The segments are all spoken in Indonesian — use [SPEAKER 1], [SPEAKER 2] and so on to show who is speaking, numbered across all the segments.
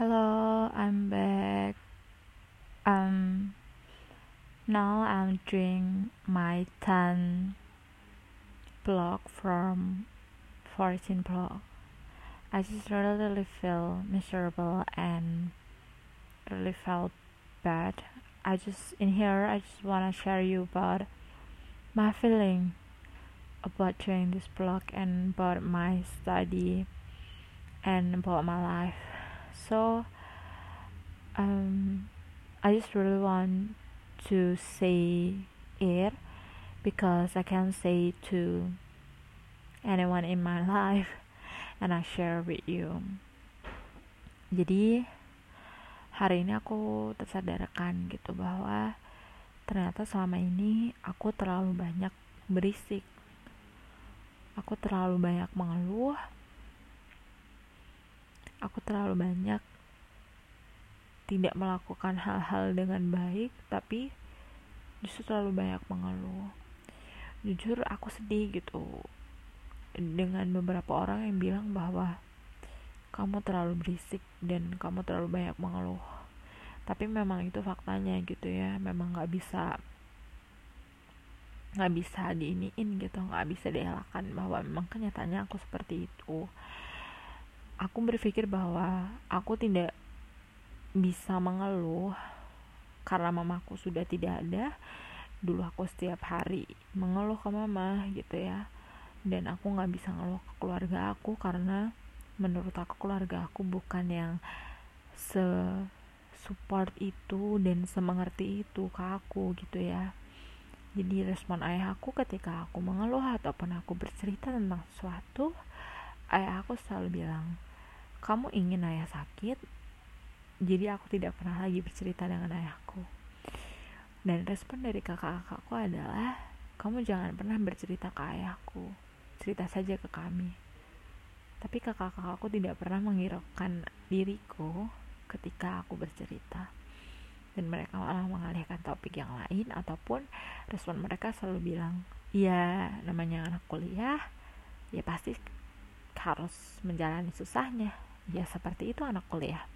[SPEAKER 1] Hello, I'm back. Um, now I'm doing my 10 blog from 14 blog. I just really, really feel miserable and really felt bad. I just in here I just wanna share you about my feeling about doing this blog and about my study and about my life. So um I just really want to say it because I can't say to anyone in my life and I share with you. Jadi hari ini aku tersadarkan gitu bahwa ternyata selama ini aku terlalu banyak berisik. Aku terlalu banyak mengeluh. Aku terlalu banyak tidak melakukan hal-hal dengan baik, tapi justru terlalu banyak mengeluh. Jujur aku sedih gitu dengan beberapa orang yang bilang bahwa kamu terlalu berisik dan kamu terlalu banyak mengeluh tapi memang itu faktanya gitu ya memang nggak bisa nggak bisa diiniin gitu nggak bisa dielakkan bahwa memang kenyataannya aku seperti itu aku berpikir bahwa aku tidak bisa mengeluh karena mamaku sudah tidak ada. Dulu aku setiap hari mengeluh ke mama gitu ya. Dan aku nggak bisa ngeluh ke keluarga aku karena menurut aku keluarga aku bukan yang se support itu dan semengerti itu ke aku gitu ya. Jadi respon ayah aku ketika aku mengeluh ataupun aku bercerita tentang sesuatu ayah aku selalu bilang kamu ingin ayah sakit jadi aku tidak pernah lagi bercerita dengan ayahku dan respon dari kakak-kakakku adalah kamu jangan pernah bercerita ke ayahku cerita saja ke kami. Tapi kakak-kakakku tidak pernah menghiraukan diriku ketika aku bercerita. Dan mereka malah mengalihkan topik yang lain ataupun respon mereka selalu bilang, "Ya, namanya anak kuliah, ya pasti harus menjalani susahnya." Ya seperti itu anak kuliah.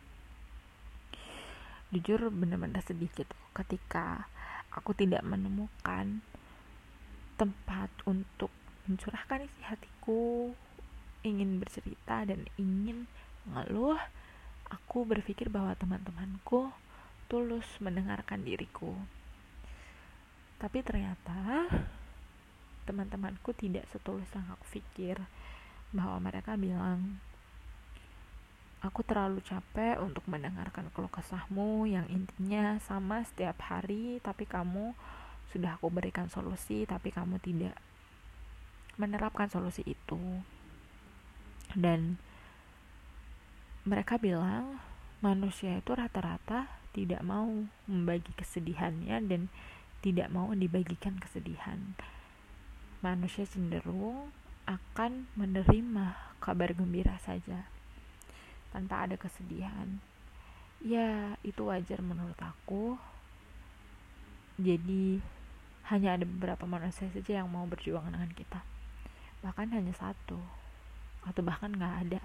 [SPEAKER 1] Jujur benar-benar sedikit ketika aku tidak menemukan tempat untuk mencurahkan isi hatiku ingin bercerita dan ingin mengeluh aku berpikir bahwa teman-temanku tulus mendengarkan diriku tapi ternyata teman-temanku tidak setulus yang aku pikir bahwa mereka bilang aku terlalu capek untuk mendengarkan keluh kesahmu yang intinya sama setiap hari tapi kamu sudah aku berikan solusi tapi kamu tidak menerapkan solusi itu. Dan mereka bilang manusia itu rata-rata tidak mau membagi kesedihannya dan tidak mau dibagikan kesedihan. Manusia cenderung akan menerima kabar gembira saja tanpa ada kesedihan. Ya itu wajar menurut aku. Jadi hanya ada beberapa manusia saja yang mau berjuang dengan kita. Bahkan hanya satu atau bahkan nggak ada.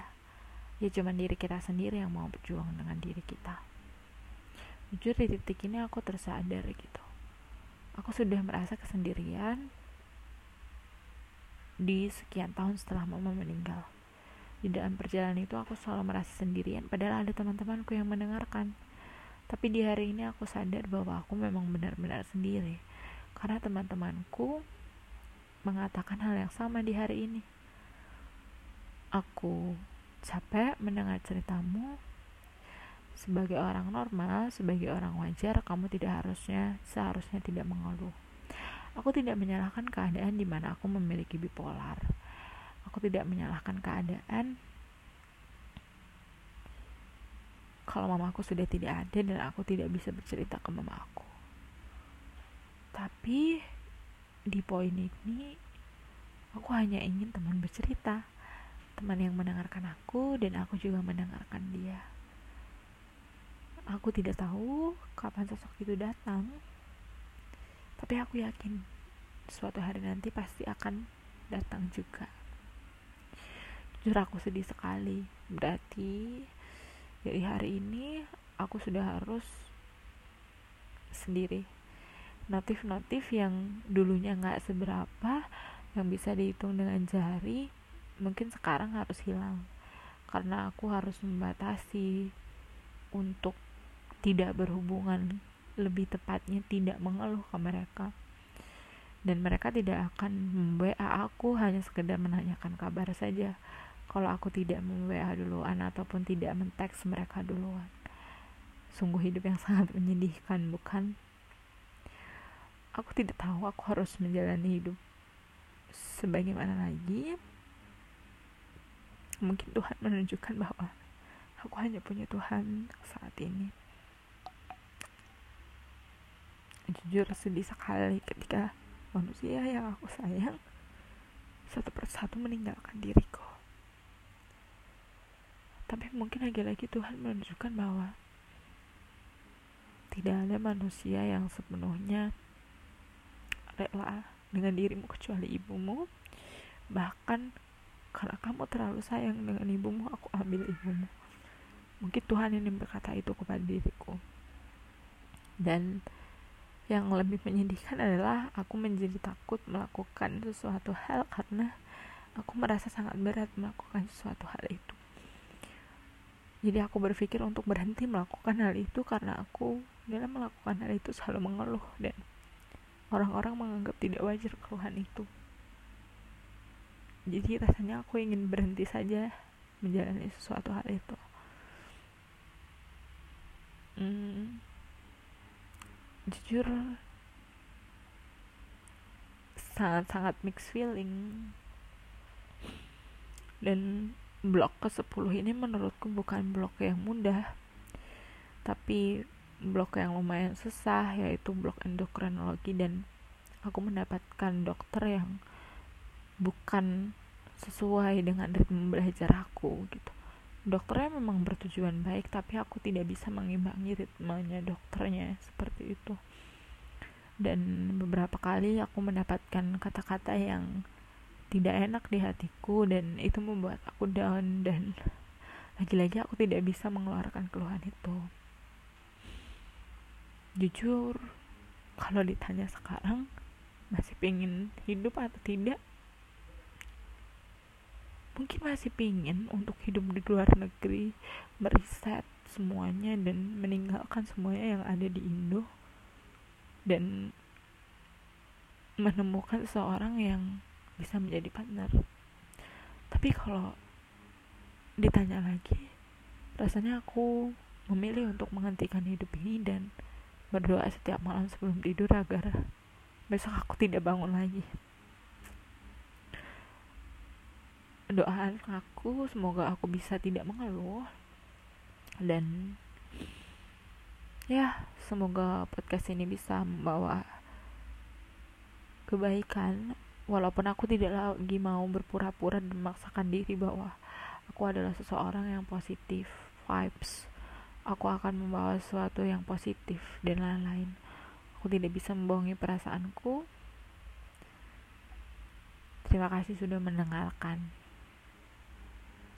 [SPEAKER 1] Ya cuman diri kita sendiri yang mau berjuang dengan diri kita. Jujur di titik ini aku tersadar gitu. Aku sudah merasa kesendirian di sekian tahun setelah mama meninggal di dalam perjalanan itu aku selalu merasa sendirian padahal ada teman-temanku yang mendengarkan tapi di hari ini aku sadar bahwa aku memang benar-benar sendiri karena teman-temanku mengatakan hal yang sama di hari ini. Aku capek mendengar ceritamu. Sebagai orang normal, sebagai orang wajar, kamu tidak harusnya seharusnya tidak mengeluh. Aku tidak menyalahkan keadaan di mana aku memiliki bipolar. Aku tidak menyalahkan keadaan. Kalau mamaku sudah tidak ada dan aku tidak bisa bercerita ke mama aku. Tapi di poin ini aku hanya ingin teman bercerita. Teman yang mendengarkan aku dan aku juga mendengarkan dia. Aku tidak tahu kapan sosok itu datang. Tapi aku yakin suatu hari nanti pasti akan datang juga jujur aku sedih sekali. Berarti jadi hari ini aku sudah harus sendiri. Notif-notif yang dulunya nggak seberapa yang bisa dihitung dengan jari mungkin sekarang harus hilang. Karena aku harus membatasi untuk tidak berhubungan lebih tepatnya tidak mengeluh ke mereka. Dan mereka tidak akan WA aku hanya sekedar menanyakan kabar saja kalau aku tidak mem-WA duluan ataupun tidak men-text mereka duluan. Sungguh hidup yang sangat menyedihkan bukan? Aku tidak tahu aku harus menjalani hidup sebagaimana lagi. Mungkin Tuhan menunjukkan bahwa aku hanya punya Tuhan saat ini. Jujur sedih sekali ketika manusia yang aku sayang satu persatu meninggalkan diriku tapi mungkin lagi-lagi Tuhan menunjukkan bahwa tidak ada manusia yang sepenuhnya rela dengan dirimu kecuali ibumu. Bahkan karena kamu terlalu sayang dengan ibumu aku ambil ibumu. Mungkin Tuhan ini berkata itu kepada diriku. Dan yang lebih menyedihkan adalah aku menjadi takut melakukan sesuatu hal karena aku merasa sangat berat melakukan sesuatu hal itu. Jadi aku berpikir untuk berhenti melakukan hal itu karena aku dalam melakukan hal itu selalu mengeluh dan orang-orang menganggap tidak wajar keluhan itu. Jadi rasanya aku ingin berhenti saja menjalani sesuatu hal itu. Hmm, jujur sangat-sangat mixed feeling dan blok ke 10 ini menurutku bukan blok yang mudah tapi blok yang lumayan susah yaitu blok endokrinologi. Dan aku mendapatkan dokter yang bukan sesuai dengan ritme belajar aku gitu. Dokternya memang bertujuan baik tapi aku tidak bisa mengimbangi ritmenya dokternya seperti itu. Dan beberapa kali aku mendapatkan kata-kata yang tidak enak di hatiku dan itu membuat aku down dan lagi-lagi aku tidak bisa mengeluarkan keluhan itu. Jujur kalau ditanya sekarang masih pengen hidup atau tidak? Mungkin masih pingin untuk hidup di luar negeri meriset semuanya dan meninggalkan semuanya yang ada di Indo dan menemukan seseorang yang bisa menjadi partner. Tapi kalau ditanya lagi rasanya aku memilih untuk menghentikan hidup ini dan berdoa setiap malam sebelum tidur agar besok aku tidak bangun lagi. Doa aku semoga aku bisa tidak mengeluh. Dan ya semoga podcast ini bisa membawa kebaikan walaupun aku tidak lagi mau berpura-pura dan memaksakan diri bahwa aku adalah seseorang yang positif vibes aku akan membawa sesuatu yang positif dan lain-lain. Aku tidak bisa membohongi perasaanku. Terima kasih sudah mendengarkan